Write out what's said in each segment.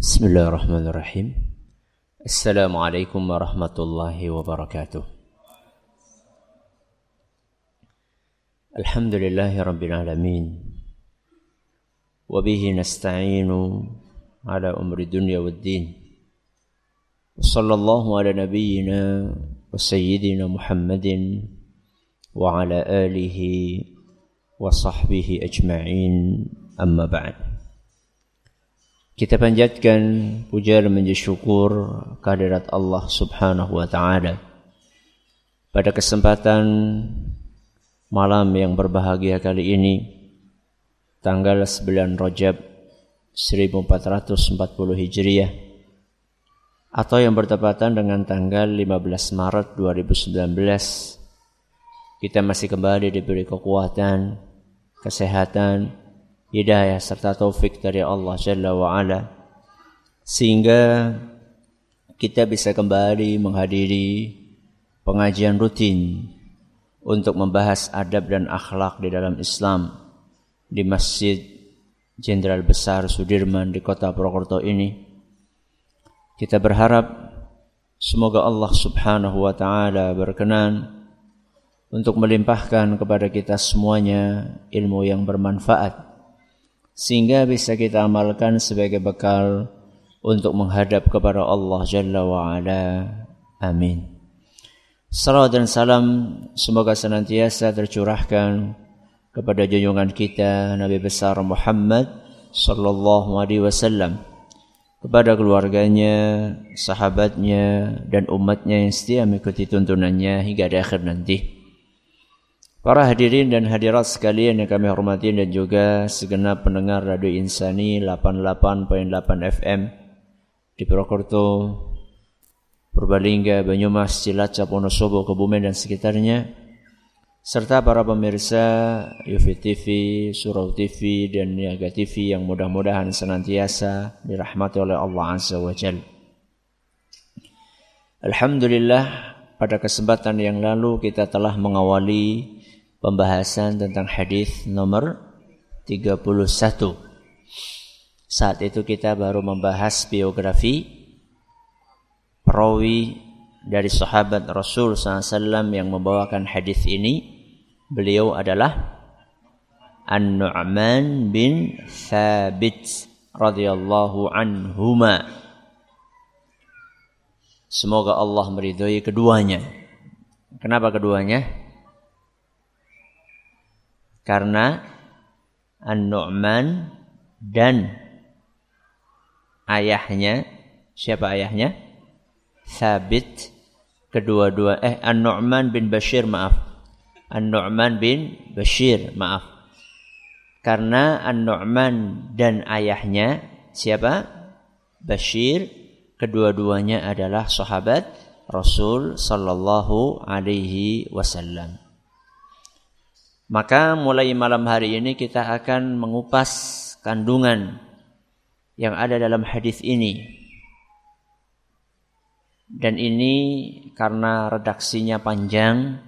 بسم الله الرحمن الرحيم السلام عليكم ورحمة الله وبركاته الحمد لله رب العالمين وبه نستعين على أمر الدنيا والدين وصلى الله على نبينا وسيدنا محمد وعلى آله وصحبه أجمعين أما بعد Kita panjatkan puja dan menjadi syukur kehadirat Allah Subhanahu wa taala. Pada kesempatan malam yang berbahagia kali ini tanggal 9 Rajab 1440 Hijriah atau yang bertepatan dengan tanggal 15 Maret 2019 kita masih kembali diberi kekuatan, kesehatan, hidayah serta taufik dari Allah Jalla wa ala sehingga kita bisa kembali menghadiri pengajian rutin untuk membahas adab dan akhlak di dalam Islam di Masjid Jenderal Besar Sudirman di kota Purwokerto ini. Kita berharap semoga Allah Subhanahu wa taala berkenan untuk melimpahkan kepada kita semuanya ilmu yang bermanfaat sehingga bisa kita amalkan sebagai bekal untuk menghadap kepada Allah Jalla wa ala. Amin. Salam dan salam semoga senantiasa tercurahkan kepada junjungan kita Nabi besar Muhammad sallallahu alaihi wasallam kepada keluarganya, sahabatnya dan umatnya yang setia mengikuti tuntunannya hingga di akhir nanti. Para hadirin dan hadirat sekalian yang kami hormati dan juga segenap pendengar Radio Insani 88.8 FM di Purwokerto, Purbalingga, Banyumas, Cilacap, Wonosobo, Kebumen dan sekitarnya serta para pemirsa Yufi TV, Surau TV dan Niaga TV yang mudah-mudahan senantiasa dirahmati oleh Allah Azza wa Jal. Alhamdulillah pada kesempatan yang lalu kita telah mengawali pembahasan tentang hadis nomor 31. Saat itu kita baru membahas biografi perawi dari sahabat Rasul SAW yang membawakan hadis ini. Beliau adalah An-Nu'man bin Thabit radhiyallahu anhuma. Semoga Allah meridhoi keduanya. Kenapa keduanya? Karena An-Nu'man dan ayahnya siapa ayahnya? Sabit kedua-dua eh An-Nu'man bin Bashir maaf. An-Nu'man bin Bashir maaf. Karena An-Nu'man dan ayahnya siapa? Bashir kedua-duanya adalah sahabat Rasul sallallahu alaihi wasallam. Maka mulai malam hari ini kita akan mengupas kandungan yang ada dalam hadis ini. Dan ini karena redaksinya panjang,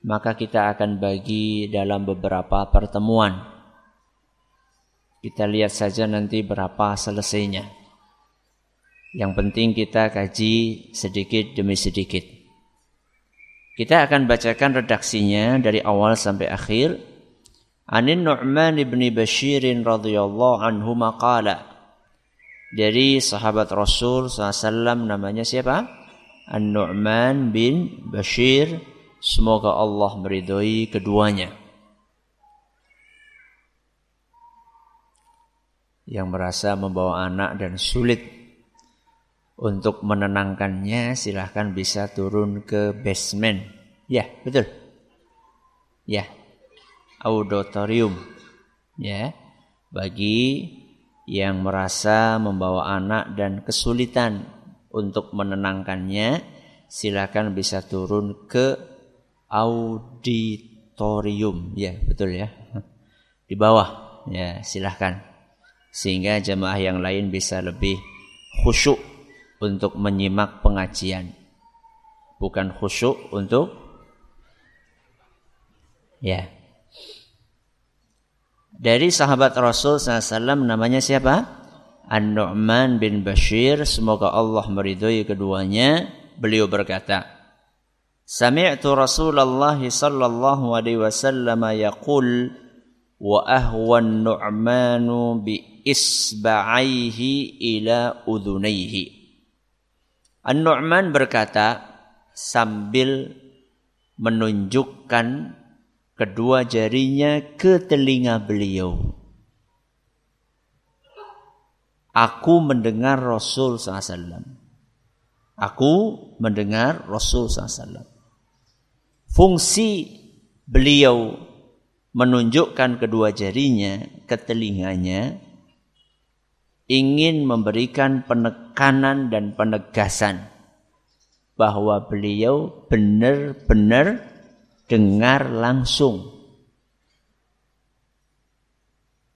maka kita akan bagi dalam beberapa pertemuan. Kita lihat saja nanti berapa selesainya. Yang penting kita kaji sedikit demi sedikit. Kita akan bacakan redaksinya dari awal sampai akhir. Anin Nu'man ibn Bashir radhiyallahu anhu maqala. Dari sahabat Rasul SAW namanya siapa? An-Nu'man bin Bashir. Semoga Allah meridhoi keduanya. Yang merasa membawa anak dan sulit untuk menenangkannya silahkan bisa turun ke basement. Ya, betul. Ya. Auditorium. Ya. Bagi yang merasa membawa anak dan kesulitan untuk menenangkannya, silakan bisa turun ke auditorium. Ya, betul ya. Di bawah. Ya, silahkan. Sehingga jemaah yang lain bisa lebih khusyuk untuk menyimak pengajian. Bukan khusyuk untuk ya. Dari sahabat Rasul SAW namanya siapa? An-Nu'man bin Bashir semoga Allah meridhai keduanya beliau berkata Sami'tu Rasulullah sallallahu alaihi wasallam yaqul wa ahwa an-nu'manu bi isba'aihi ila udhunaihi An-Nu'man berkata sambil menunjukkan kedua jarinya ke telinga beliau. Aku mendengar Rasul SAW. Aku mendengar Rasul SAW. Fungsi beliau menunjukkan kedua jarinya ke telinganya ingin memberikan penekanan dan penegasan bahwa beliau benar-benar dengar langsung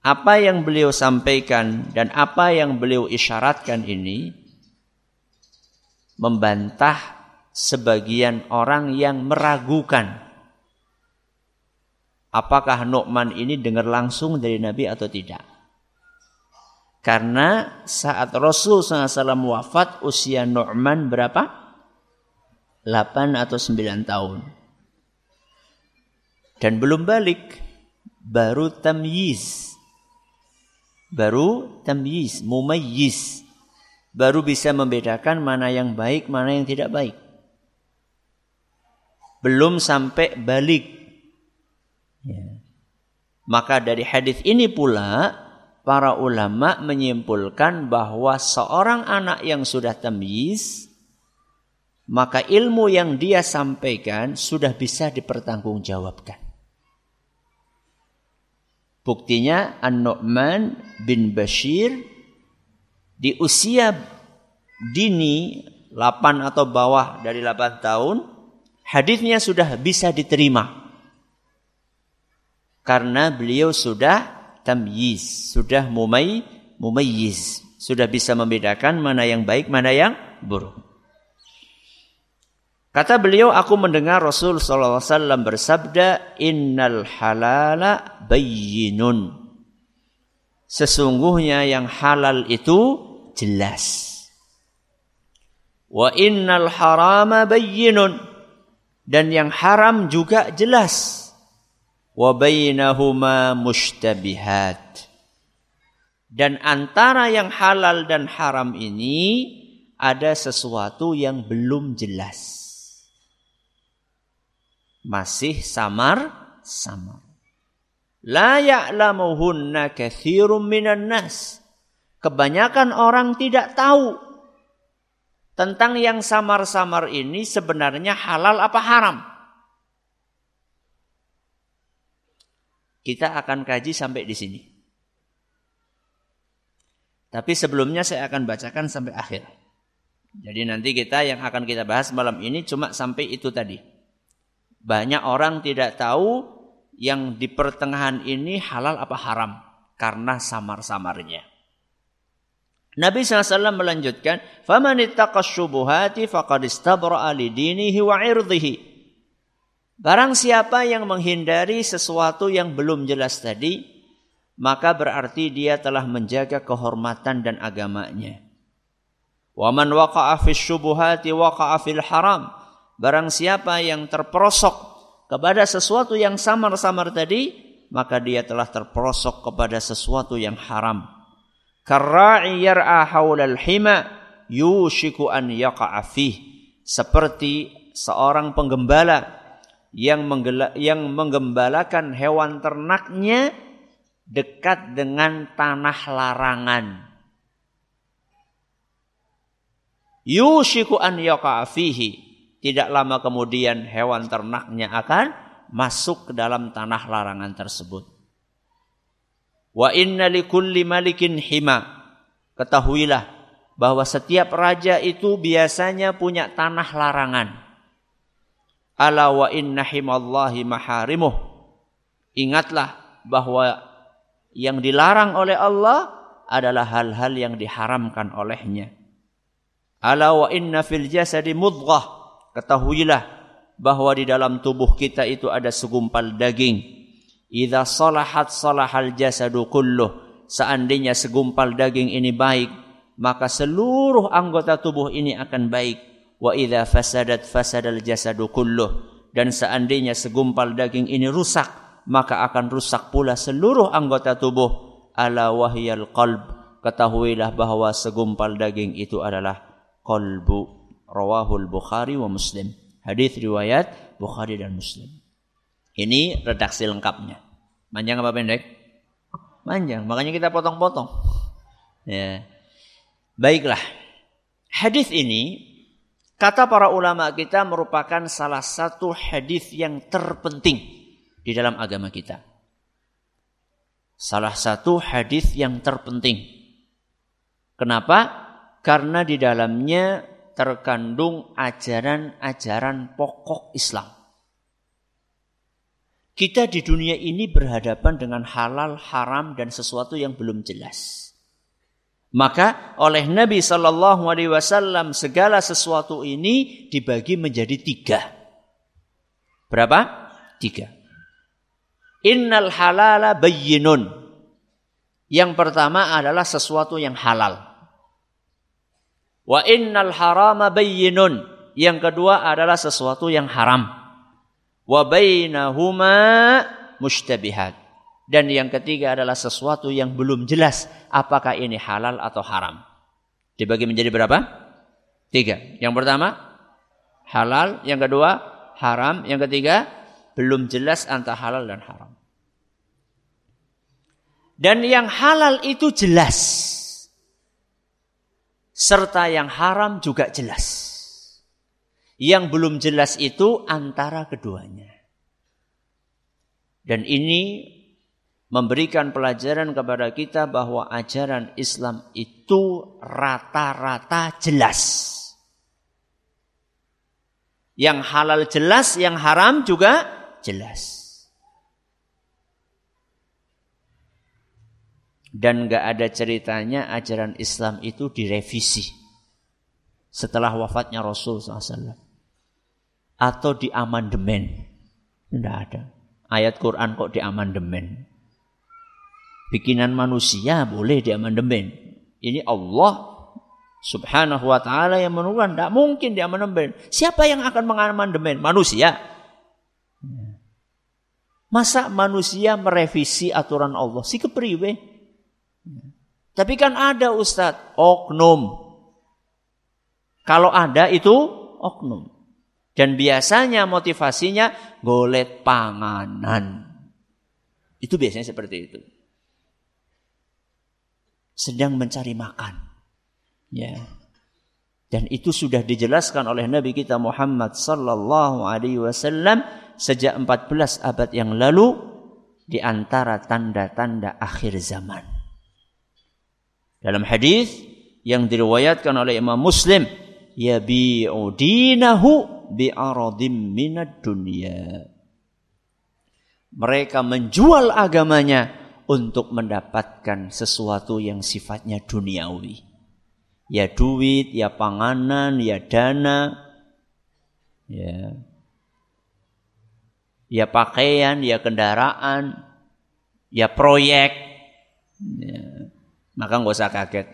apa yang beliau sampaikan dan apa yang beliau isyaratkan ini membantah sebagian orang yang meragukan apakah Nu'man ini dengar langsung dari Nabi atau tidak. Karena saat Rasul SAW wafat usia Nu'man berapa? 8 atau 9 tahun. Dan belum balik. Baru tamyiz baru tamyiz, mumayyiz. Baru bisa membedakan mana yang baik, mana yang tidak baik. Belum sampai balik. Ya. Maka dari hadis ini pula para ulama menyimpulkan bahwa seorang anak yang sudah tamyiz maka ilmu yang dia sampaikan sudah bisa dipertanggungjawabkan. Buktinya An-Nu'man bin Bashir di usia dini 8 atau bawah dari 8 tahun hadisnya sudah bisa diterima. Karena beliau sudah tamyiz, sudah mumay mumayyiz, sudah bisa membedakan mana yang baik, mana yang buruk. Kata beliau, aku mendengar Rasul SAW bersabda, Innal halala bayyinun. Sesungguhnya yang halal itu jelas. Wa innal harama bayyinun. Dan yang haram juga jelas. Wa bainahuma mushtabihat. Dan antara yang halal dan haram ini ada sesuatu yang belum jelas masih samar-samar. La ya'lamuhunna katsirum minan nas. Kebanyakan orang tidak tahu tentang yang samar-samar ini sebenarnya halal apa haram. Kita akan kaji sampai di sini. Tapi sebelumnya saya akan bacakan sampai akhir. Jadi nanti kita yang akan kita bahas malam ini cuma sampai itu tadi. Banyak orang tidak tahu yang di pertengahan ini halal apa haram karena samar-samarnya. Nabi SAW melanjutkan, "Faman ittaqas syubuhati faqad istabra'a lidinihi wa irdihi." Barang siapa yang menghindari sesuatu yang belum jelas tadi, maka berarti dia telah menjaga kehormatan dan agamanya. Wa man waqa'a syubuhati waqa'a haram. Barang siapa yang terperosok kepada sesuatu yang samar-samar tadi, maka dia telah terperosok kepada sesuatu yang haram. Karra'i yar'a haulal hima yushiku an yaqa'a Seperti seorang penggembala yang yang menggembalakan hewan ternaknya dekat dengan tanah larangan. Yushiku an yaqa'a tidak lama kemudian hewan ternaknya akan masuk ke dalam tanah larangan tersebut. Wa inna likulli malikin hima. Ketahuilah bahwa setiap raja itu biasanya punya tanah larangan. Ala wa inna himallahi maharimuh. Ingatlah bahwa yang dilarang oleh Allah adalah hal-hal yang diharamkan olehnya. Ala wa inna fil jasadi mudghah Ketahuilah bahwa di dalam tubuh kita itu ada segumpal daging. Idza salahat salahal jasadu kulluh. seandainya segumpal daging ini baik, maka seluruh anggota tubuh ini akan baik. Wa idza fasadat fasadal jasadu kulluh. Dan seandainya segumpal daging ini rusak, maka akan rusak pula seluruh anggota tubuh. Ala wahyal qalb. Ketahuilah bahwa segumpal daging itu adalah qalbu. Rawahul Bukhari wa Muslim. Hadis riwayat Bukhari dan Muslim. Ini redaksi lengkapnya. Panjang apa pendek? Panjang. Makanya kita potong-potong. Ya. Baiklah. Hadis ini kata para ulama kita merupakan salah satu hadis yang terpenting di dalam agama kita. Salah satu hadis yang terpenting. Kenapa? Karena di dalamnya terkandung ajaran-ajaran pokok Islam. Kita di dunia ini berhadapan dengan halal, haram, dan sesuatu yang belum jelas. Maka oleh Nabi Shallallahu Alaihi Wasallam segala sesuatu ini dibagi menjadi tiga. Berapa? Tiga. Innal halala bayyinun. Yang pertama adalah sesuatu yang halal. Wa innal harama bayyinun. Yang kedua adalah sesuatu yang haram wa bainahuma mustabihat. Dan yang ketiga adalah sesuatu yang belum jelas apakah ini halal atau haram. Dibagi menjadi berapa? Tiga. Yang pertama halal, yang kedua haram, yang ketiga belum jelas antara halal dan haram. Dan yang halal itu jelas. Serta yang haram juga jelas. Yang belum jelas itu antara keduanya. Dan ini memberikan pelajaran kepada kita bahwa ajaran Islam itu rata-rata jelas. Yang halal jelas, yang haram juga jelas. Dan gak ada ceritanya ajaran Islam itu direvisi setelah wafatnya Rasul SAW atau di amandemen. Tidak ada. Ayat Quran kok di amandemen. Bikinan manusia boleh di amandemen. Ini Allah subhanahu wa ta'ala yang menurunkan. Tidak mungkin di amandemen. Siapa yang akan mengamandemen? Manusia. Masa manusia merevisi aturan Allah? Si kepriwe. Tapi kan ada Ustadz, oknum. Kalau ada itu oknum. Dan biasanya motivasinya golet panganan. Itu biasanya seperti itu. Sedang mencari makan. Ya. Dan itu sudah dijelaskan oleh Nabi kita Muhammad sallallahu alaihi wasallam sejak 14 abad yang lalu di antara tanda-tanda akhir zaman. Dalam hadis yang diriwayatkan oleh Imam Muslim, yabi'u dinahu bi'aradim minad dunia. Mereka menjual agamanya untuk mendapatkan sesuatu yang sifatnya duniawi. Ya duit, ya panganan, ya dana, ya, ya pakaian, ya kendaraan, ya proyek. Ya. Maka nggak usah kaget.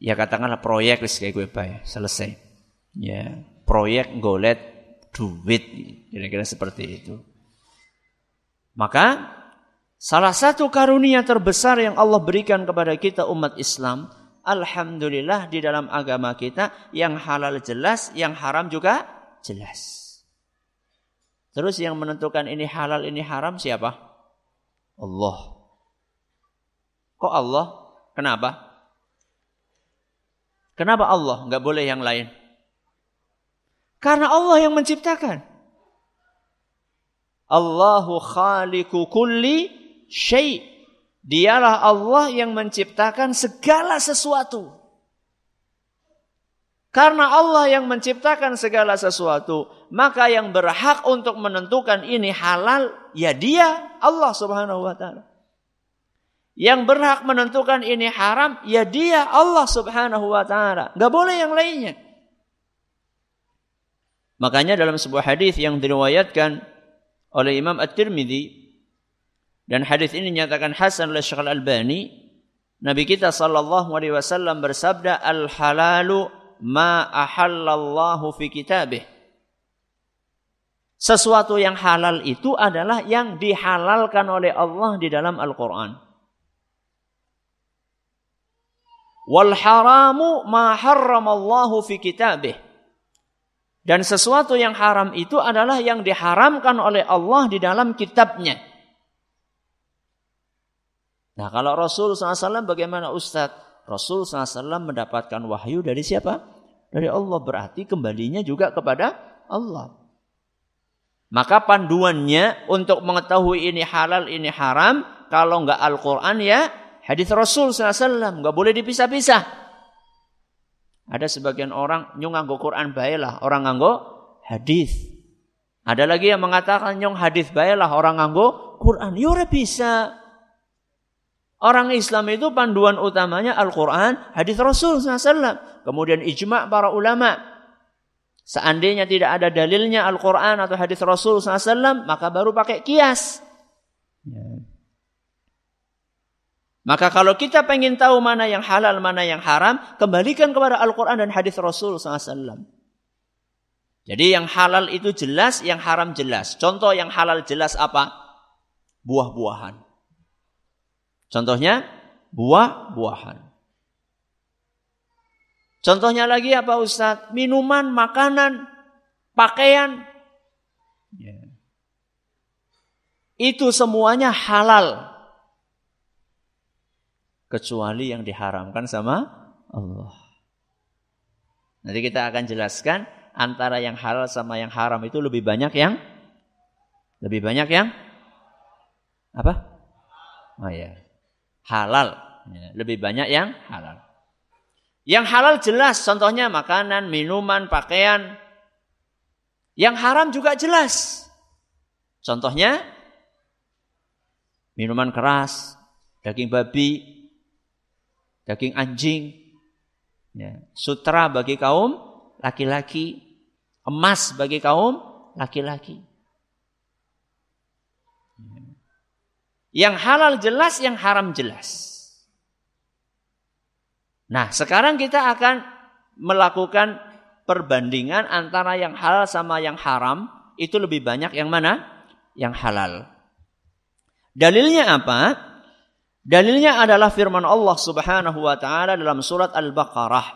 Ya katakanlah proyek kayak gue bayar, selesai. Ya proyek golet duit kira-kira seperti itu maka salah satu karunia terbesar yang Allah berikan kepada kita umat Islam alhamdulillah di dalam agama kita yang halal jelas yang haram juga jelas. Terus yang menentukan ini halal ini haram siapa? Allah. Kok Allah? Kenapa? Kenapa Allah? Nggak boleh yang lain. Karena Allah yang menciptakan. Allahu khaliqu kulli syai. Dialah Allah yang menciptakan segala sesuatu. Karena Allah yang menciptakan segala sesuatu, maka yang berhak untuk menentukan ini halal ya Dia, Allah Subhanahu wa taala. Yang berhak menentukan ini haram ya Dia, Allah Subhanahu wa taala. Enggak boleh yang lainnya. Makanya dalam sebuah hadis yang diriwayatkan oleh Imam At-Tirmidzi dan hadis ini dinyatakan hasan oleh Syekh Al-Albani Nabi kita sallallahu alaihi wasallam bersabda al halalu ma ahallallahu fi kitabih. Sesuatu yang halal itu adalah yang dihalalkan oleh Allah di dalam Al-Qur'an. Wal haramu ma harramallahu fi kitabih. Dan sesuatu yang haram itu adalah yang diharamkan oleh Allah di dalam kitabnya. Nah kalau Rasul SAW bagaimana Ustadz? Rasul SAW mendapatkan wahyu dari siapa? Dari Allah. Berarti kembalinya juga kepada Allah. Maka panduannya untuk mengetahui ini halal, ini haram. Kalau enggak Al-Quran ya hadis Rasul SAW. Enggak boleh dipisah-pisah. Ada sebagian orang nyung nganggo Quran baiklah, orang nganggo hadis. Ada lagi yang mengatakan nyung hadis baiklah, orang nganggo Quran. Ya bisa. Orang Islam itu panduan utamanya Al-Quran, hadis Rasul SAW. Kemudian ijma' para ulama. Seandainya tidak ada dalilnya Al-Quran atau hadis Rasul SAW, maka baru pakai kias. Ya. Maka kalau kita pengen tahu mana yang halal, mana yang haram, kembalikan kepada Al-Quran dan hadis Rasul SAW. Jadi yang halal itu jelas, yang haram jelas. Contoh yang halal jelas apa? Buah-buahan. Contohnya buah-buahan. Contohnya lagi apa Ustaz? Minuman, makanan, pakaian. Ya. Itu semuanya halal. Kecuali yang diharamkan sama Allah. Nanti kita akan jelaskan antara yang halal sama yang haram itu lebih banyak yang lebih banyak yang apa? Oh ya halal. Lebih banyak yang halal. Yang halal jelas, contohnya makanan, minuman, pakaian. Yang haram juga jelas. Contohnya minuman keras, daging babi, daging anjing, ya, sutra bagi kaum laki-laki, emas bagi kaum laki-laki. Yang halal jelas, yang haram jelas. Nah, sekarang kita akan melakukan perbandingan antara yang halal sama yang haram. Itu lebih banyak yang mana? Yang halal. Dalilnya apa? Dalilnya adalah firman Allah Subhanahu wa taala dalam surat Al-Baqarah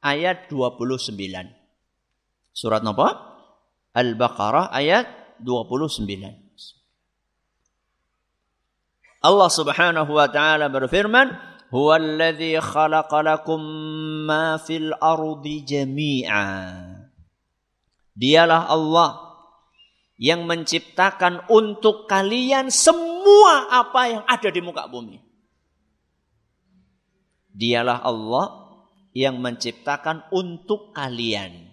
ayat 29. Surat apa? Al-Baqarah ayat 29. Allah Subhanahu wa taala berfirman, "Huwallazi ma fil ardi jami'a." Dialah Allah yang menciptakan untuk kalian semua apa yang ada di muka bumi. Dialah Allah yang menciptakan untuk kalian.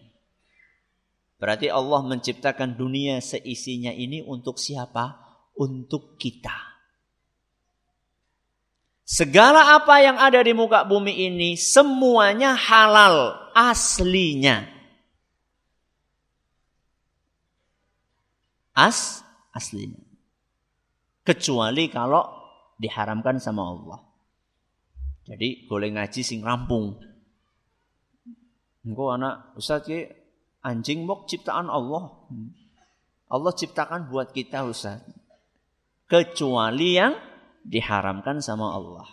Berarti Allah menciptakan dunia seisinya ini untuk siapa? Untuk kita. Segala apa yang ada di muka bumi ini semuanya halal aslinya. As aslinya. Kecuali kalau diharamkan sama Allah. Jadi boleh ngaji sing rampung. Engkau anak Ustaz ki anjing mok ciptaan Allah. Allah ciptakan buat kita Ustaz. Kecuali yang diharamkan sama Allah.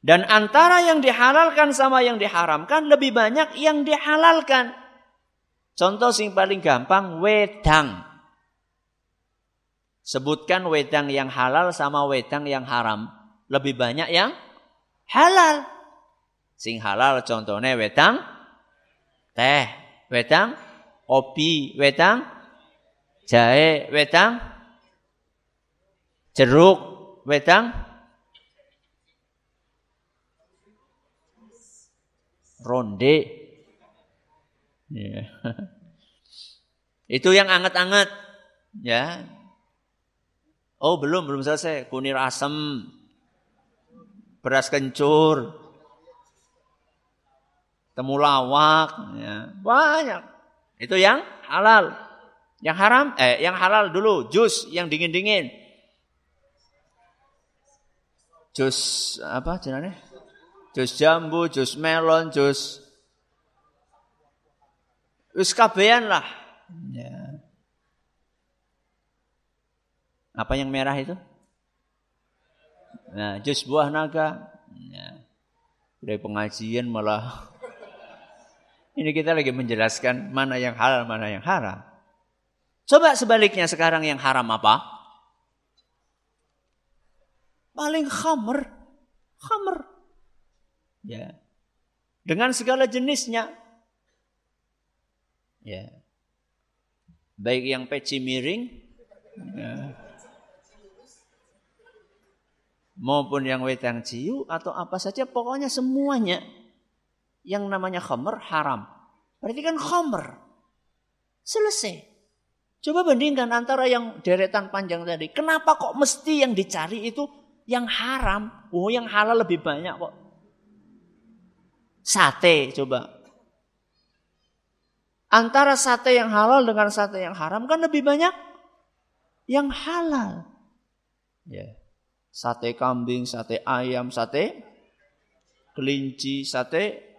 Dan antara yang dihalalkan sama yang diharamkan lebih banyak yang dihalalkan. Contoh sing paling gampang wedang. Sebutkan wedang yang halal sama wedang yang haram. Lebih banyak yang halal. Sing halal contohnya wedang teh, wedang kopi, wedang jahe, wedang jeruk, wedang, ronde. Yeah. Itu yang anget-anget, ya. Oh belum belum selesai. Kunir asam, beras kencur, temulawak, ya. banyak. Itu yang halal. Yang haram, eh yang halal dulu, jus yang dingin-dingin. Jus apa jenenge? Jus jambu, jus melon, jus wis kabehan lah. Ya. Apa yang merah itu? Nah, jus buah naga. Ya. Dari pengajian malah ini kita lagi menjelaskan mana yang halal, mana yang haram. Coba sebaliknya sekarang yang haram apa? Paling khamer. Khamer. Ya. Dengan segala jenisnya. Ya. Baik yang peci miring. Ya. Maupun yang wetang ciu atau apa saja. Pokoknya semuanya. Yang namanya khamer haram. Berarti kan khamer. Selesai. Coba bandingkan antara yang deretan panjang tadi. Kenapa kok mesti yang dicari itu yang haram? Oh yang halal lebih banyak kok. Sate coba. Antara sate yang halal dengan sate yang haram kan lebih banyak yang halal. Ya. Sate kambing, sate ayam, sate kelinci, sate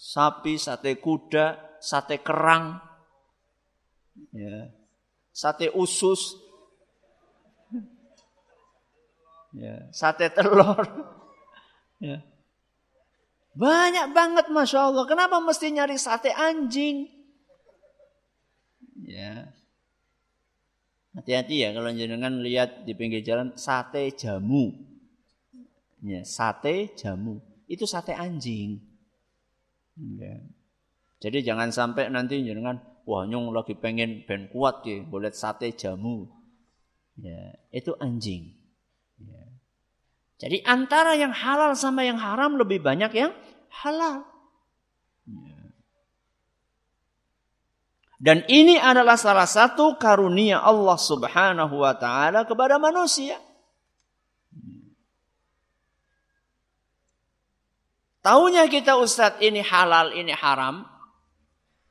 sapi, sate kuda, sate kerang. Ya. Sate usus. Ya, sate telur. Ya. Banyak banget Masya Allah. Kenapa mesti nyari sate anjing? Ya. Hati-hati ya kalau jenengan lihat di pinggir jalan sate jamu. Ya, sate jamu. Itu sate anjing. Ya. Jadi jangan sampai nanti jenengan wah nyong lagi pengen ben kuat ya, boleh sate jamu. Ya, itu anjing. Jadi antara yang halal sama yang haram lebih banyak yang halal. Dan ini adalah salah satu karunia Allah Subhanahu wa taala kepada manusia. Tahunya kita Ustadz ini halal, ini haram.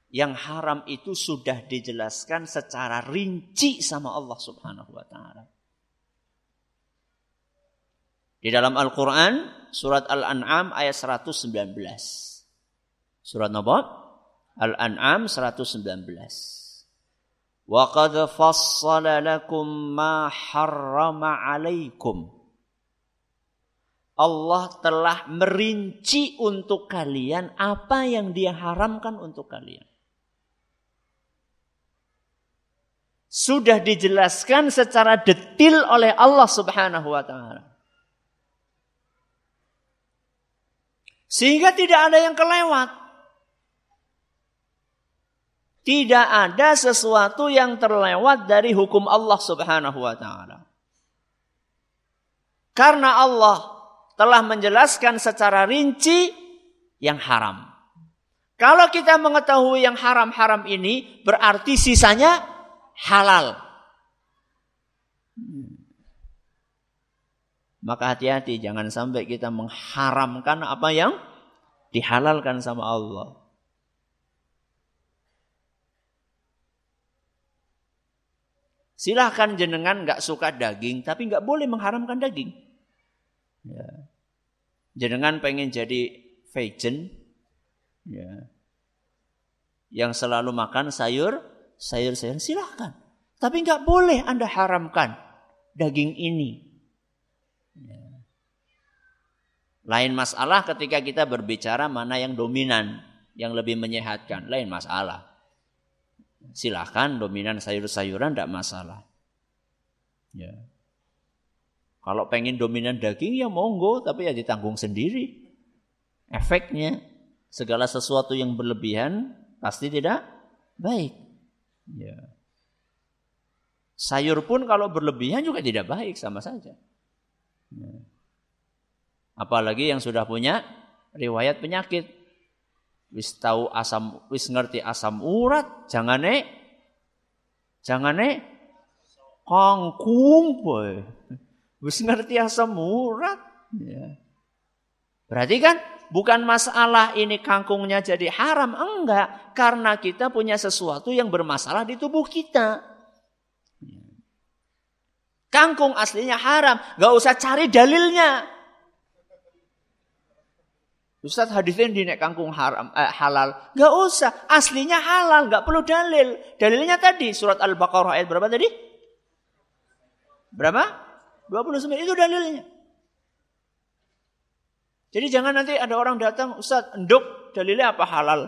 Yang haram itu sudah dijelaskan secara rinci sama Allah Subhanahu wa taala. Di dalam Al-Quran, surat Al-An'am ayat 119. Surat apa? Al-An'am 119. Wa qad fassala lakum ma harrama alaikum. Allah telah merinci untuk kalian apa yang dia haramkan untuk kalian. Sudah dijelaskan secara detil oleh Allah Subhanahu wa taala. Sehingga tidak ada yang kelewat. Tidak ada sesuatu yang terlewat dari hukum Allah Subhanahu wa taala. Karena Allah telah menjelaskan secara rinci yang haram. Kalau kita mengetahui yang haram-haram ini berarti sisanya halal. Maka hati-hati jangan sampai kita mengharamkan apa yang dihalalkan sama Allah. Silahkan jenengan nggak suka daging, tapi nggak boleh mengharamkan daging. Ya. Jenengan pengen jadi vegan, ya. yang selalu makan sayur, sayur-sayur silahkan. Tapi nggak boleh anda haramkan daging ini. Lain masalah ketika kita berbicara mana yang dominan, yang lebih menyehatkan. Lain masalah. Silahkan dominan sayur-sayuran tidak masalah. Ya. Kalau pengen dominan daging ya monggo, tapi ya ditanggung sendiri. Efeknya segala sesuatu yang berlebihan pasti tidak baik. Ya. Sayur pun kalau berlebihan juga tidak baik sama saja. Ya. Apalagi yang sudah punya riwayat penyakit. Wis tahu asam, wis ngerti asam urat, jangan nek, jangan nek, kangkung boy. Wis ngerti asam urat. Ya. Berarti kan bukan masalah ini kangkungnya jadi haram, enggak. Karena kita punya sesuatu yang bermasalah di tubuh kita. Kangkung aslinya haram. Gak usah cari dalilnya. Ustaz hadisnya di nek kangkung haram eh, halal. Gak usah. Aslinya halal. Gak perlu dalil. Dalilnya tadi. Surat Al-Baqarah ayat berapa tadi? Berapa? 29. Itu dalilnya. Jadi jangan nanti ada orang datang. Ustaz enduk dalilnya apa halal.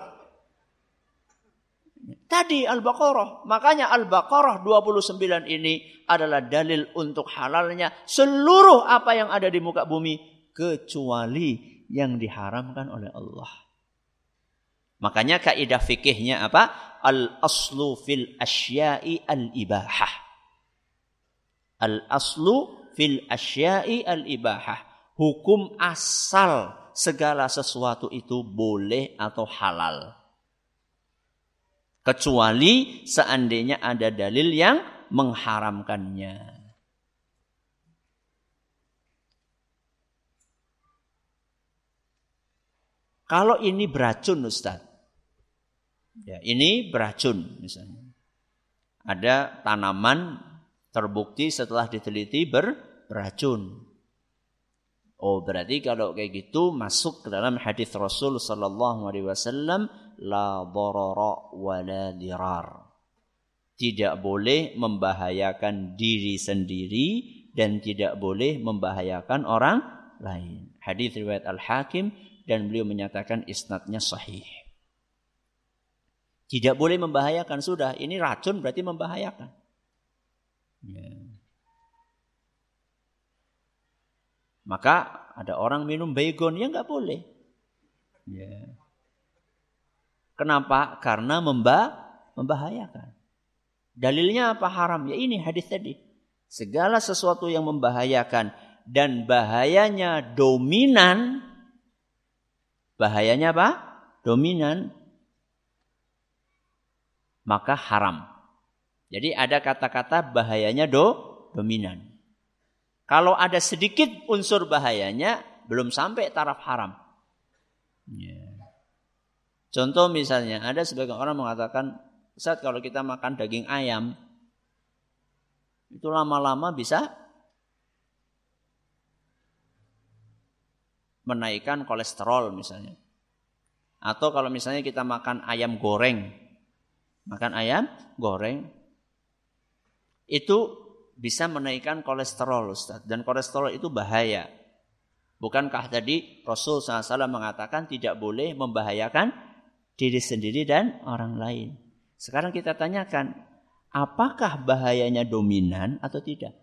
Tadi Al-Baqarah. Makanya Al-Baqarah 29 ini adalah dalil untuk halalnya seluruh apa yang ada di muka bumi kecuali yang diharamkan oleh Allah. Makanya kaidah fikihnya apa? Al-aslu fil asya'i al-ibahah. Al-aslu fil asya'i al-ibahah. Hukum asal segala sesuatu itu boleh atau halal. Kecuali seandainya ada dalil yang mengharamkannya. Kalau ini beracun Ustaz. Ya, ini beracun misalnya. Ada tanaman terbukti setelah diteliti ber, beracun. Oh berarti kalau kayak gitu masuk ke dalam hadis Rasul Sallallahu Alaihi Wasallam la darara wa dirar. Tidak boleh membahayakan diri sendiri dan tidak boleh membahayakan orang lain. Hadis riwayat Al Hakim dan beliau menyatakan isnadnya sahih. Tidak boleh membahayakan sudah. Ini racun berarti membahayakan. Ya. Maka ada orang minum baygon ya nggak boleh. Ya. Kenapa? Karena memba membahayakan. Dalilnya apa haram? Ya ini hadis tadi. Segala sesuatu yang membahayakan dan bahayanya dominan. Bahayanya apa? Dominan. Maka haram. Jadi ada kata-kata bahayanya do dominan. Kalau ada sedikit unsur bahayanya, belum sampai taraf haram. Ya. Contoh misalnya, ada sebagian orang mengatakan, saat kalau kita makan daging ayam, itu lama-lama bisa menaikkan kolesterol misalnya. Atau kalau misalnya kita makan ayam goreng, makan ayam goreng, itu bisa menaikkan kolesterol Ustaz. Dan kolesterol itu bahaya. Bukankah tadi Rasul SAW mengatakan tidak boleh membahayakan diri sendiri dan orang lain. Sekarang kita tanyakan, apakah bahayanya dominan atau tidak?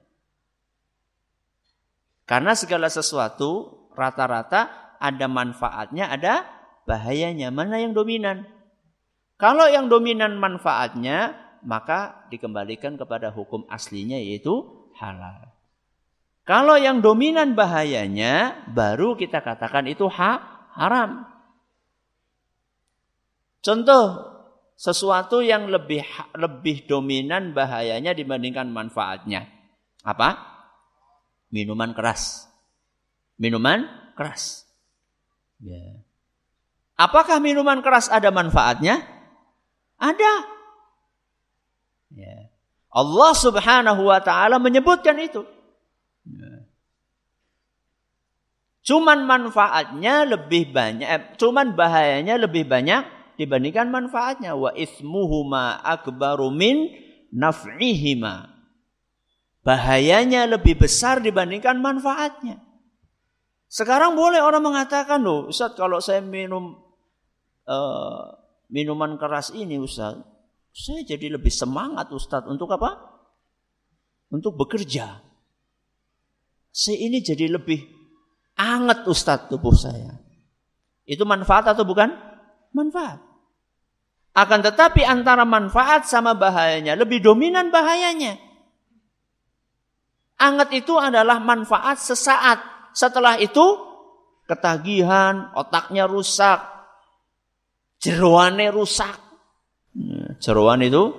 Karena segala sesuatu rata-rata ada manfaatnya, ada bahayanya. Mana yang dominan? Kalau yang dominan manfaatnya, maka dikembalikan kepada hukum aslinya yaitu halal. Kalau yang dominan bahayanya baru kita katakan itu ha, haram. Contoh sesuatu yang lebih lebih dominan bahayanya dibandingkan manfaatnya. Apa? Minuman keras. Minuman keras. Ya. Apakah minuman keras ada manfaatnya? Ada. Ya. Allah Subhanahu wa taala menyebutkan itu. Ya. Cuman manfaatnya lebih banyak, eh, cuman bahayanya lebih banyak dibandingkan manfaatnya. Wa ismuhuma akbaru min naf'ihima. Bahayanya lebih besar dibandingkan manfaatnya. Sekarang boleh orang mengatakan loh, Ustaz kalau saya minum uh, minuman keras ini Ustaz, saya jadi lebih semangat Ustadz untuk apa? Untuk bekerja. Saya ini jadi lebih anget Ustadz tubuh saya. Itu manfaat atau bukan? Manfaat. Akan tetapi antara manfaat sama bahayanya lebih dominan bahayanya. Anget itu adalah manfaat sesaat. Setelah itu ketagihan, otaknya rusak, jeroannya rusak. Jeroan itu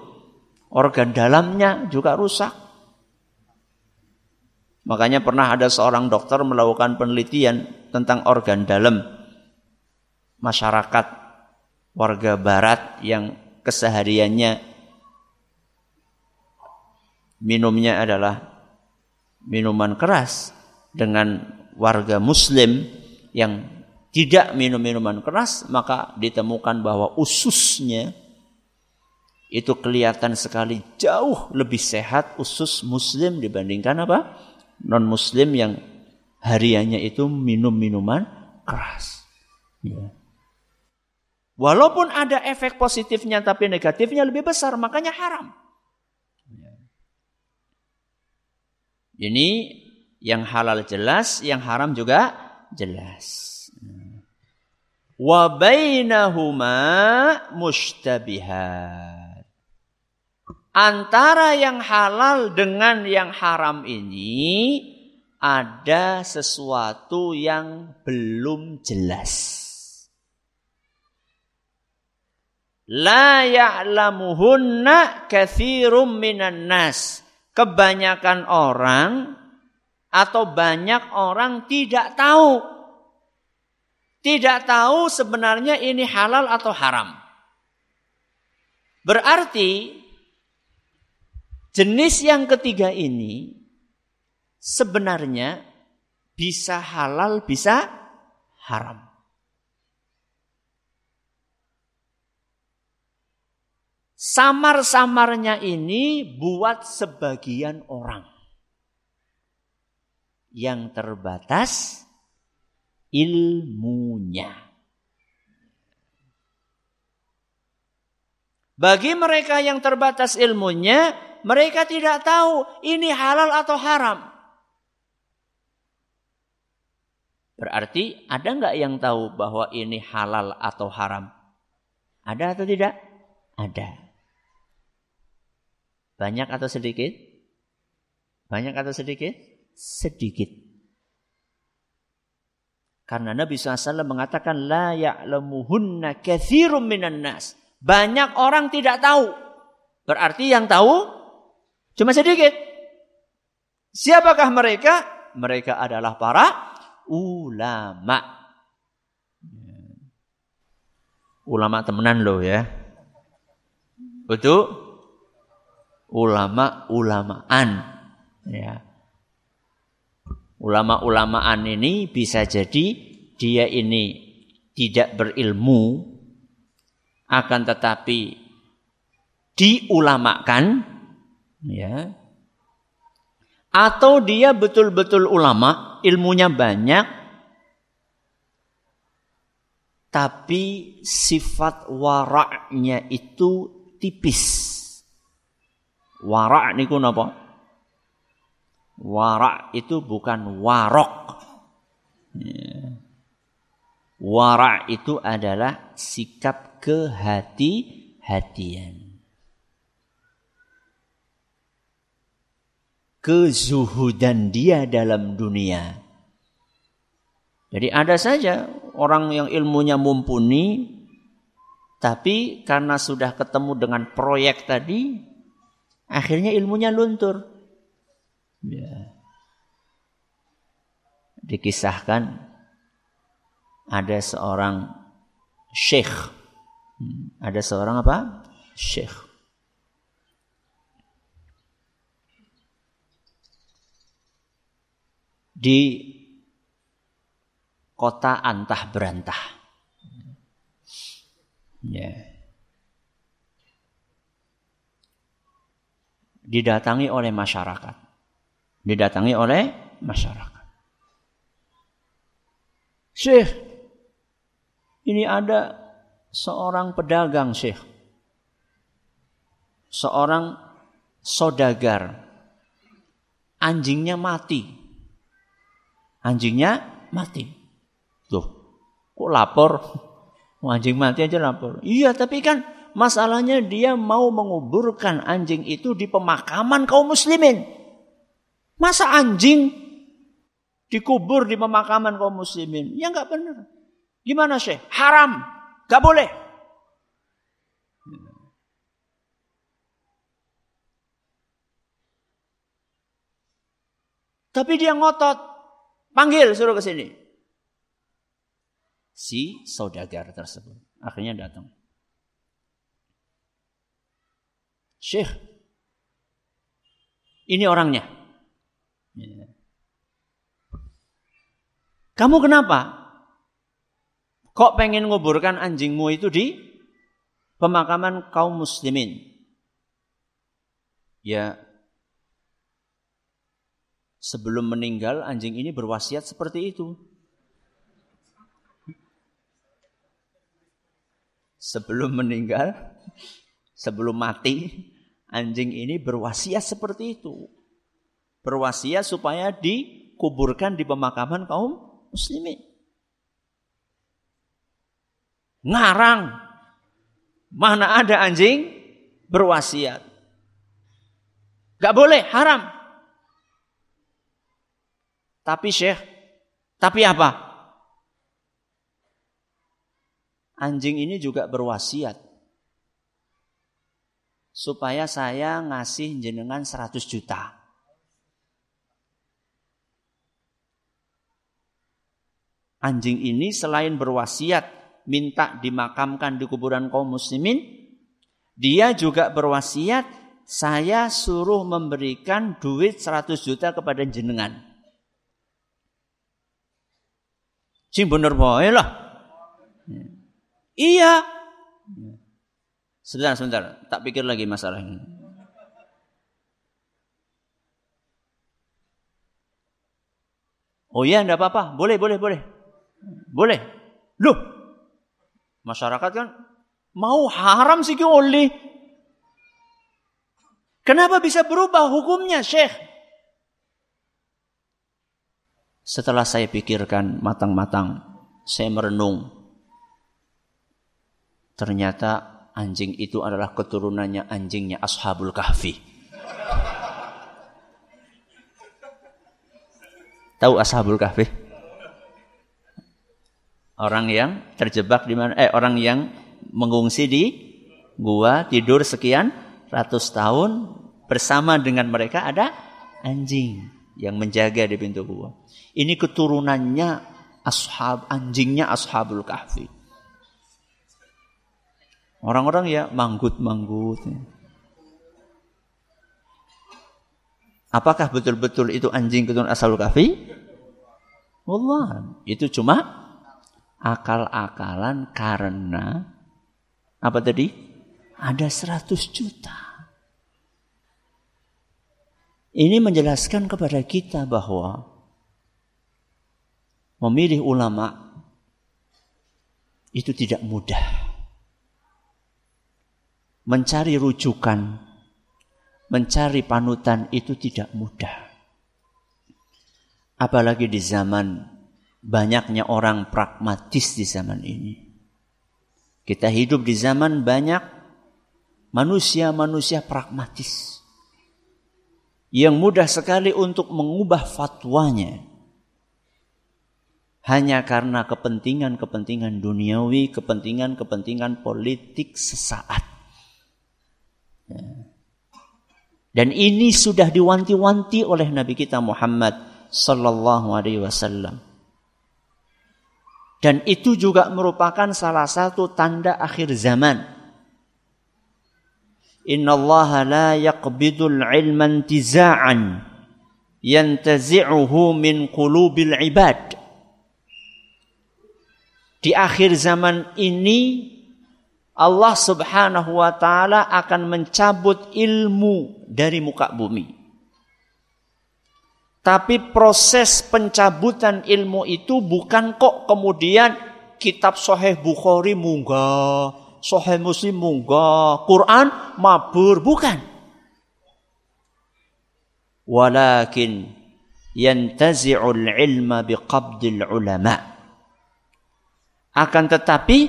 organ dalamnya juga rusak. Makanya pernah ada seorang dokter melakukan penelitian tentang organ dalam masyarakat warga barat yang kesehariannya minumnya adalah minuman keras dengan warga muslim yang tidak minum minuman keras maka ditemukan bahwa ususnya itu kelihatan sekali jauh lebih sehat usus muslim dibandingkan apa non muslim yang hariannya itu minum minuman keras ya. walaupun ada efek positifnya tapi negatifnya lebih besar makanya haram ya. ini yang halal jelas yang haram juga jelas wa bainahuma mushtabihat antara yang halal dengan yang haram ini ada sesuatu yang belum jelas. La ya'lamuhunna kathirum minan nas. Kebanyakan orang atau banyak orang tidak tahu. Tidak tahu sebenarnya ini halal atau haram. Berarti Jenis yang ketiga ini sebenarnya bisa halal, bisa haram. Samar-samarnya ini buat sebagian orang yang terbatas ilmunya. Bagi mereka yang terbatas ilmunya, mereka tidak tahu ini halal atau haram. Berarti ada nggak yang tahu bahwa ini halal atau haram? Ada atau tidak? Ada. Banyak atau sedikit? Banyak atau sedikit? Sedikit. Karena Nabi SAW mengatakan la ya'lamuhunna kathirum minan nas. Banyak orang tidak tahu. Berarti yang tahu Cuma sedikit. Siapakah mereka? Mereka adalah para ulama. Ulama temenan loh ya. Betul? Ulama-ulamaan. Ya. Ulama-ulamaan ini bisa jadi dia ini tidak berilmu akan tetapi diulamakan ya. Atau dia betul-betul ulama ilmunya banyak tapi sifat waraknya itu tipis. Warak niku napa warak itu bukan warok ya. warak itu adalah sikap kehati-hatian kezuhudan dia dalam dunia. Jadi ada saja orang yang ilmunya mumpuni, tapi karena sudah ketemu dengan proyek tadi, akhirnya ilmunya luntur. Ya. Dikisahkan ada seorang syekh. Hmm, ada seorang apa? Syekh. di kota antah berantah. Ya. Didatangi oleh masyarakat. Didatangi oleh masyarakat. Syekh, ini ada seorang pedagang Syekh. Seorang sodagar. Anjingnya mati anjingnya mati. Tuh, kok lapor? Anjing mati aja lapor. Iya, tapi kan masalahnya dia mau menguburkan anjing itu di pemakaman kaum muslimin. Masa anjing dikubur di pemakaman kaum muslimin? Ya nggak benar. Gimana sih? Haram. Gak boleh. Tapi dia ngotot. Panggil suruh ke sini. Si saudagar tersebut akhirnya datang. Syekh, ini orangnya. Ya. Kamu kenapa? Kok pengen nguburkan anjingmu itu di pemakaman kaum muslimin? Ya, sebelum meninggal anjing ini berwasiat seperti itu. Sebelum meninggal, sebelum mati, anjing ini berwasiat seperti itu. Berwasiat supaya dikuburkan di pemakaman kaum muslimin. Ngarang. Mana ada anjing berwasiat. Gak boleh, haram. Tapi Syekh, tapi apa? Anjing ini juga berwasiat. Supaya saya ngasih jenengan 100 juta. Anjing ini selain berwasiat minta dimakamkan di kuburan kaum muslimin, dia juga berwasiat, saya suruh memberikan duit 100 juta kepada jenengan. Sing bener bae lah. Iya. Sebentar, sebentar. Tak pikir lagi masalah ini. Oh iya, enggak apa-apa. Boleh, boleh, boleh. Boleh. Loh, Masyarakat kan mau haram sih oleh. Kenapa bisa berubah hukumnya, Syekh? Setelah saya pikirkan matang-matang, saya merenung. Ternyata anjing itu adalah keturunannya anjingnya Ashabul Kahfi. Tahu Ashabul Kahfi? Orang yang terjebak di mana? Eh, orang yang mengungsi di gua tidur sekian ratus tahun bersama dengan mereka ada anjing yang menjaga di pintu gua. Ini keturunannya ashab anjingnya ashabul kahfi. Orang-orang ya manggut-manggut. Apakah betul-betul itu anjing keturunan ashabul kahfi? Allah, itu cuma akal-akalan karena apa tadi? Ada 100 juta. Ini menjelaskan kepada kita bahwa memilih ulama itu tidak mudah. Mencari rujukan, mencari panutan itu tidak mudah. Apalagi di zaman banyaknya orang pragmatis di zaman ini. Kita hidup di zaman banyak manusia-manusia pragmatis yang mudah sekali untuk mengubah fatwanya hanya karena kepentingan-kepentingan duniawi, kepentingan-kepentingan politik sesaat. Ya. Dan ini sudah diwanti-wanti oleh Nabi kita Muhammad sallallahu alaihi wasallam. Dan itu juga merupakan salah satu tanda akhir zaman. Inna Allah la yaqbidul ilman tiza'an yantazi'uhu min qulubil ibad. Di akhir zaman ini Allah Subhanahu wa taala akan mencabut ilmu dari muka bumi. Tapi proses pencabutan ilmu itu bukan kok kemudian kitab Sahih Bukhari munggah, Sahih Muslim munggah, Quran mabur, bukan. Walakin yantazi'ul ilma biqabdil ulama. Akan tetapi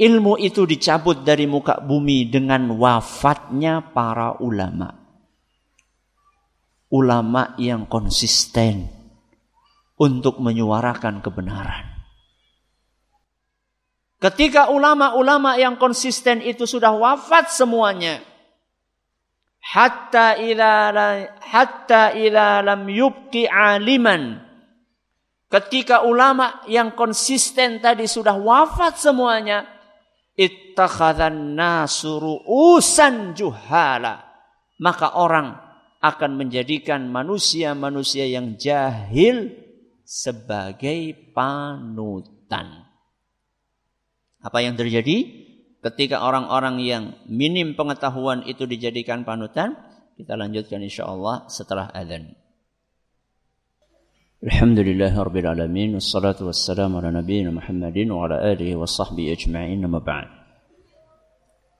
ilmu itu dicabut dari muka bumi dengan wafatnya para ulama ulama yang konsisten untuk menyuarakan kebenaran. Ketika ulama-ulama yang konsisten itu sudah wafat semuanya, hatta ila hatta ila lam yubqi aliman. Ketika ulama yang konsisten tadi sudah wafat semuanya, ittakhadhan nasuru usan juhala. Maka orang akan menjadikan manusia-manusia yang jahil sebagai panutan. Apa yang terjadi ketika orang-orang yang minim pengetahuan itu dijadikan panutan? Kita lanjutkan insya Allah setelah adzan. Alhamdulillah Rabbil Alamin Wassalatu wassalamu ala nabiyina Muhammadin Wa ala alihi wa sahbihi ajma'in Nama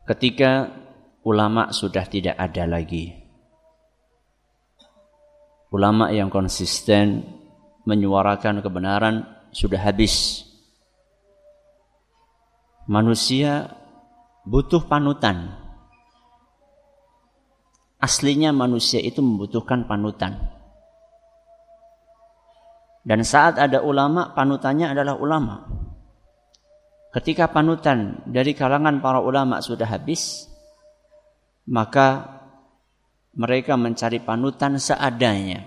Ketika ulama sudah tidak ada lagi Ulama yang konsisten Menyuarakan kebenaran Sudah habis. Manusia Butuh panutan. Aslinya manusia itu membutuhkan panutan. Dan saat ada ulama, panutannya adalah ulama. Ketika panutan dari kalangan para ulama sudah habis, maka mereka mencari panutan seadanya.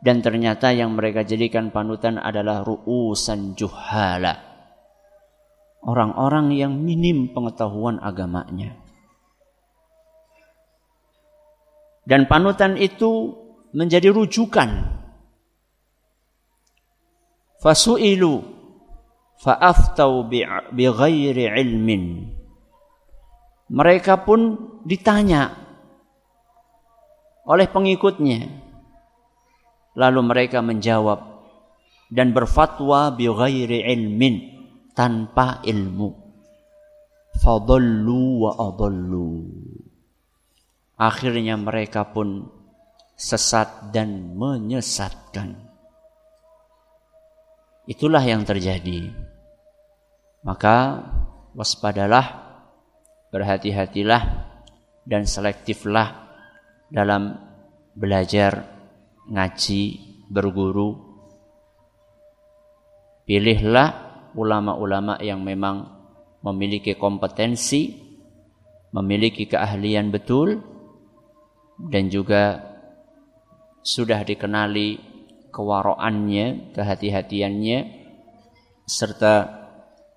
Dan ternyata yang mereka jadikan panutan adalah ru'usan juhala. Orang-orang yang minim pengetahuan agamanya. Dan panutan itu menjadi rujukan fasu'ilu fa'aftau bighairi ilmin mereka pun ditanya oleh pengikutnya. Lalu mereka menjawab dan berfatwa bighairi ilmin tanpa ilmu. Fadallu wa adallu. Akhirnya mereka pun sesat dan menyesatkan. Itulah yang terjadi. Maka waspadalah, berhati-hatilah dan selektiflah dalam belajar, ngaji, berguru. Pilihlah ulama-ulama yang memang memiliki kompetensi, memiliki keahlian betul, dan juga sudah dikenali kewaroannya, kehati-hatiannya, serta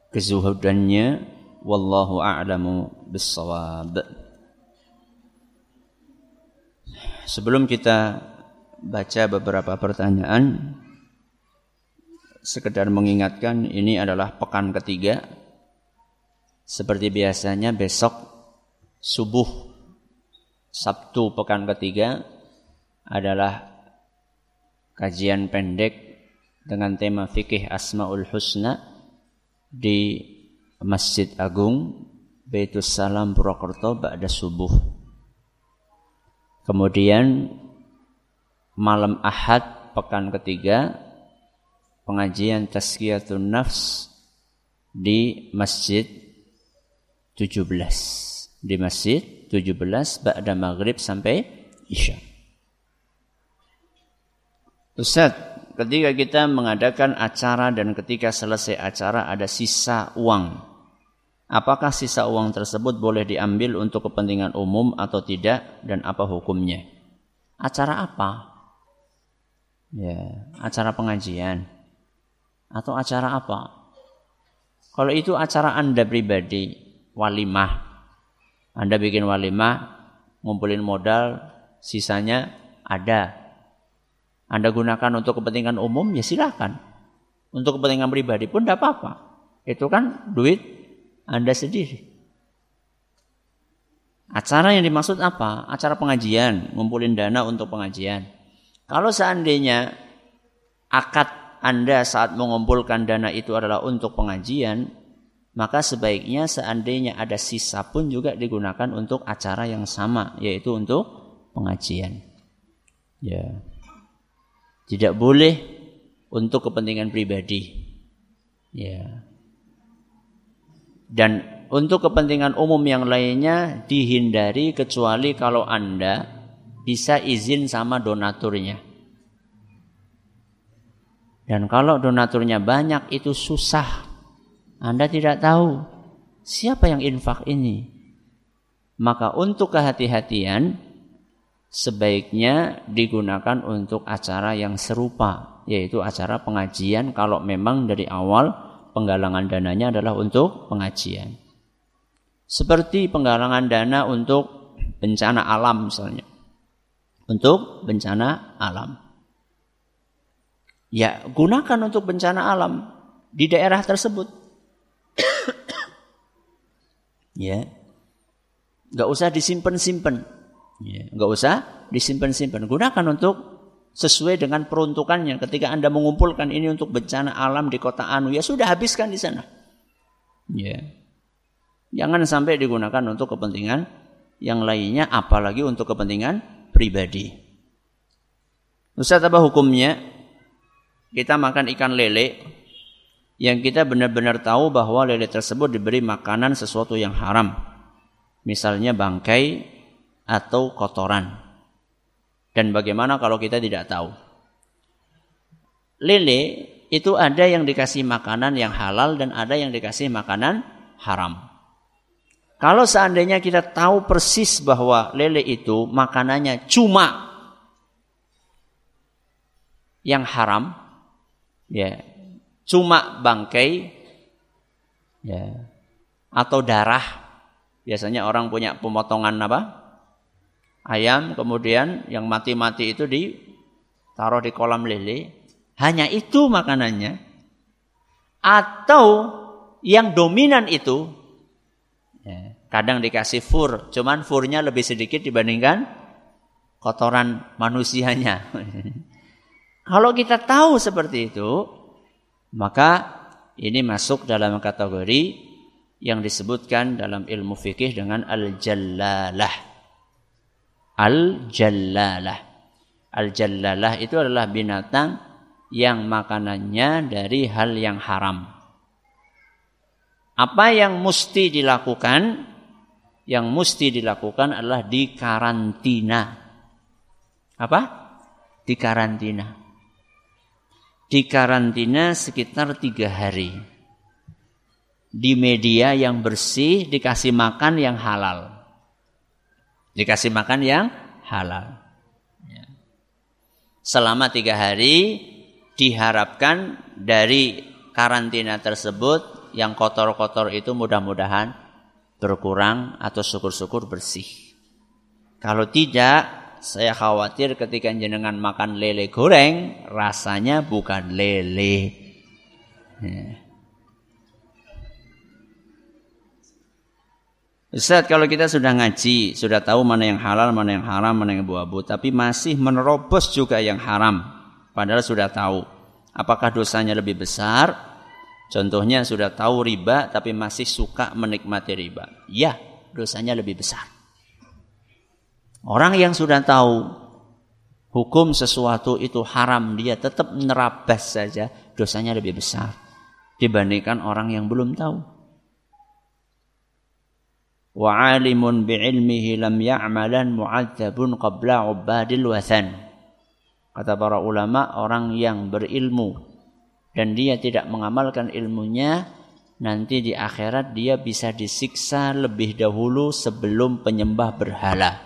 kezuhudannya. Wallahu a'lamu bissawab. Sebelum kita baca beberapa pertanyaan, sekedar mengingatkan ini adalah pekan ketiga. Seperti biasanya besok subuh Sabtu pekan ketiga adalah kajian pendek dengan tema fikih Asmaul Husna di Masjid Agung Baitus Salam Purwokerto pada subuh. Kemudian malam Ahad pekan ketiga pengajian Tazkiyatun Nafs di Masjid 17 di Masjid 17 ba'da maghrib sampai Isya. Ustaz, ketika kita mengadakan acara dan ketika selesai acara ada sisa uang. Apakah sisa uang tersebut boleh diambil untuk kepentingan umum atau tidak dan apa hukumnya? Acara apa? Ya, acara pengajian atau acara apa? Kalau itu acara Anda pribadi, walimah. Anda bikin walimah, ngumpulin modal, sisanya ada anda gunakan untuk kepentingan umum, ya silakan. Untuk kepentingan pribadi pun tidak apa-apa. Itu kan duit Anda sendiri. Acara yang dimaksud apa? Acara pengajian, ngumpulin dana untuk pengajian. Kalau seandainya akad Anda saat mengumpulkan dana itu adalah untuk pengajian, maka sebaiknya seandainya ada sisa pun juga digunakan untuk acara yang sama, yaitu untuk pengajian. Ya. Tidak boleh untuk kepentingan pribadi. Ya. Dan untuk kepentingan umum yang lainnya dihindari kecuali kalau Anda bisa izin sama donaturnya. Dan kalau donaturnya banyak itu susah. Anda tidak tahu siapa yang infak ini. Maka untuk kehati-hatian sebaiknya digunakan untuk acara yang serupa, yaitu acara pengajian kalau memang dari awal penggalangan dananya adalah untuk pengajian. Seperti penggalangan dana untuk bencana alam misalnya. Untuk bencana alam. Ya, gunakan untuk bencana alam di daerah tersebut. ya. Gak usah disimpan-simpan. Ya. Usah disimpan-simpan. Gunakan untuk sesuai dengan peruntukannya. Ketika Anda mengumpulkan ini untuk bencana alam di kota Anu, ya sudah habiskan di sana. Ya. Jangan sampai digunakan untuk kepentingan yang lainnya, apalagi untuk kepentingan pribadi. Ustaz apa hukumnya? Kita makan ikan lele yang kita benar-benar tahu bahwa lele tersebut diberi makanan sesuatu yang haram. Misalnya bangkai atau kotoran. Dan bagaimana kalau kita tidak tahu? Lele itu ada yang dikasih makanan yang halal dan ada yang dikasih makanan haram. Kalau seandainya kita tahu persis bahwa lele itu makanannya cuma yang haram ya cuma bangkai ya atau darah biasanya orang punya pemotongan apa ayam kemudian yang mati-mati itu ditaruh di kolam lele. Hanya itu makanannya. Atau yang dominan itu ya, kadang dikasih fur. Cuman furnya lebih sedikit dibandingkan kotoran manusianya. Kalau kita tahu seperti itu, maka ini masuk dalam kategori yang disebutkan dalam ilmu fikih dengan al-jallalah. Al-jallalah. Al-jallalah itu adalah binatang yang makanannya dari hal yang haram. Apa yang mesti dilakukan? Yang mesti dilakukan adalah dikarantina. Apa? Dikarantina dikarantina sekitar tiga hari. Di media yang bersih, dikasih makan yang halal. Dikasih makan yang halal. Ya. Selama tiga hari, diharapkan dari karantina tersebut yang kotor-kotor itu mudah-mudahan berkurang atau syukur-syukur bersih. Kalau tidak, saya khawatir ketika jenengan makan lele goreng, rasanya bukan lele. Ya. Ustaz, kalau kita sudah ngaji, sudah tahu mana yang halal, mana yang haram, mana yang bu-abu, tapi masih menerobos juga yang haram, padahal sudah tahu. Apakah dosanya lebih besar? Contohnya sudah tahu riba, tapi masih suka menikmati riba. Ya, dosanya lebih besar. Orang yang sudah tahu hukum sesuatu itu haram, dia tetap menerabas saja, dosanya lebih besar dibandingkan orang yang belum tahu. Wa alimun bi'ilmihi lam ya'malan mu'adzabun qabla ubadil wathan. Kata para ulama, orang yang berilmu dan dia tidak mengamalkan ilmunya, nanti di akhirat dia bisa disiksa lebih dahulu sebelum penyembah berhala.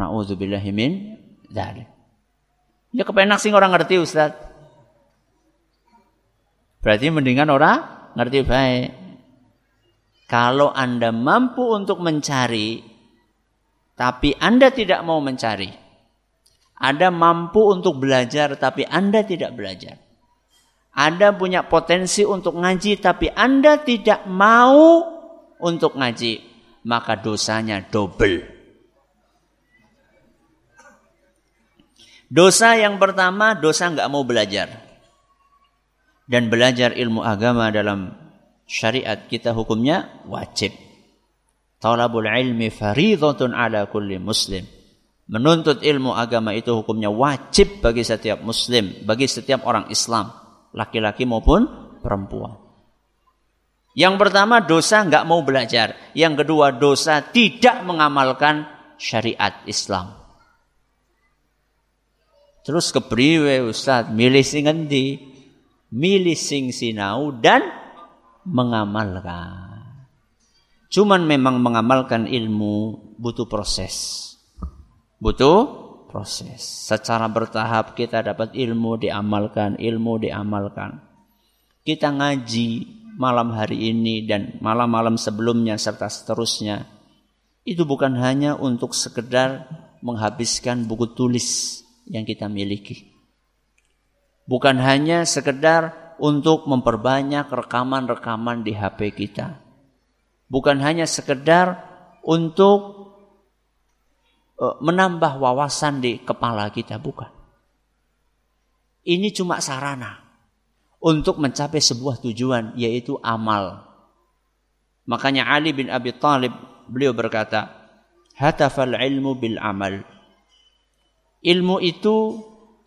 Nauzubillahi min dzalik. Ya kepenak sih orang ngerti Ustaz. Berarti mendingan orang ngerti baik. Kalau Anda mampu untuk mencari tapi Anda tidak mau mencari. Anda mampu untuk belajar tapi Anda tidak belajar. Anda punya potensi untuk ngaji tapi Anda tidak mau untuk ngaji, maka dosanya double. Dosa yang pertama, dosa nggak mau belajar. Dan belajar ilmu agama dalam syariat kita hukumnya wajib. Talabul ilmi faridhatun ala kulli muslim. Menuntut ilmu agama itu hukumnya wajib bagi setiap muslim, bagi setiap orang Islam, laki-laki maupun perempuan. Yang pertama dosa nggak mau belajar. Yang kedua dosa tidak mengamalkan syariat Islam. Terus kepriwe Ustaz, milih sing endi? Milih sing sinau dan mengamalkan. Cuman memang mengamalkan ilmu butuh proses. Butuh proses. Secara bertahap kita dapat ilmu diamalkan, ilmu diamalkan. Kita ngaji malam hari ini dan malam-malam sebelumnya serta seterusnya. Itu bukan hanya untuk sekedar menghabiskan buku tulis yang kita miliki. Bukan hanya sekedar untuk memperbanyak rekaman-rekaman di HP kita. Bukan hanya sekedar untuk e, menambah wawasan di kepala kita, bukan. Ini cuma sarana untuk mencapai sebuah tujuan yaitu amal. Makanya Ali bin Abi Thalib beliau berkata, "Hatafal ilmu bil amal." Ilmu itu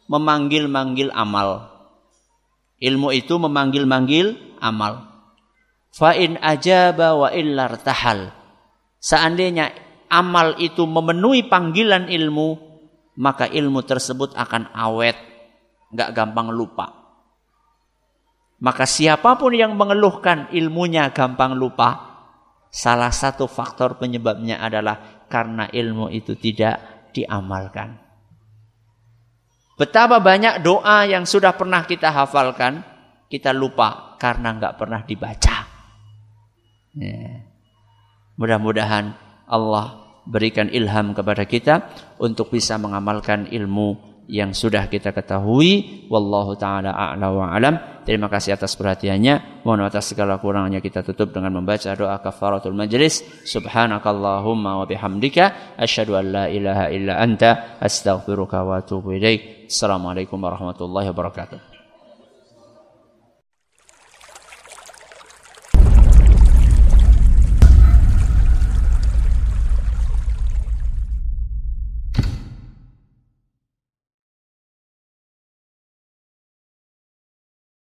memanggil-manggil amal. Ilmu itu memanggil-manggil amal. Fa in ajaba wa illar tahal. Seandainya amal itu memenuhi panggilan ilmu, maka ilmu tersebut akan awet, nggak gampang lupa. Maka siapa pun yang mengeluhkan ilmunya gampang lupa, salah satu faktor penyebabnya adalah karena ilmu itu tidak diamalkan. Betapa banyak doa yang sudah pernah kita hafalkan, kita lupa karena nggak pernah dibaca. Ya. Mudah-mudahan Allah berikan ilham kepada kita untuk bisa mengamalkan ilmu yang sudah kita ketahui. Wallahu taala a'la wa alam. Terima kasih atas perhatiannya. Mohon atas segala kurangnya kita tutup dengan membaca doa kafaratul majlis. Subhanakallahumma wa bihamdika. Asyhadu an la ilaha illa anta. Astaghfiruka wa atubu ilaik. Assalamualaikum warahmatullahi wabarakatuh